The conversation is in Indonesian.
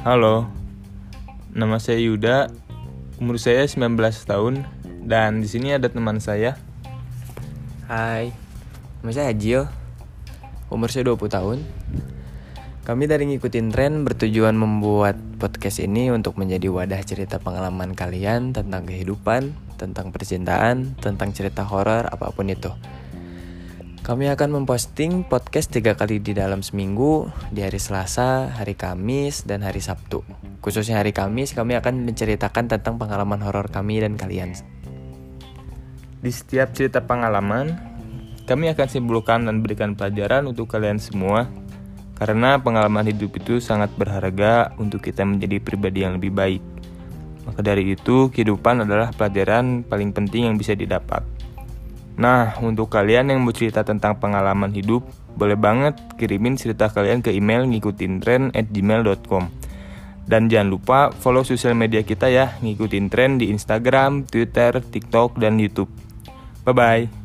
Halo, nama saya Yuda, umur saya 19 tahun, dan di sini ada teman saya. Hai, nama saya Hajil, umur saya 20 tahun. Kami dari ngikutin tren bertujuan membuat podcast ini untuk menjadi wadah cerita pengalaman kalian tentang kehidupan, tentang percintaan, tentang cerita horor, apa pun itu. Kami akan memposting podcast tiga kali di dalam seminggu di hari Selasa, hari Kamis, dan hari Sabtu. Khususnya hari Kamis, kami akan menceritakan tentang pengalaman horor kami dan kalian. Di setiap cerita pengalaman, kami akan simpulkan dan berikan pelajaran untuk kalian semua karena pengalaman hidup itu sangat berharga untuk kita menjadi pribadi yang lebih baik. Maka dari itu, kehidupan adalah pelajaran paling penting yang bisa didapat. Nah, untuk kalian yang mau cerita tentang pengalaman hidup, boleh banget kirimin cerita kalian ke email ngikutin tren at gmail.com. Dan jangan lupa follow sosial media kita ya, ngikutin tren di Instagram, Twitter, TikTok, dan Youtube. Bye-bye.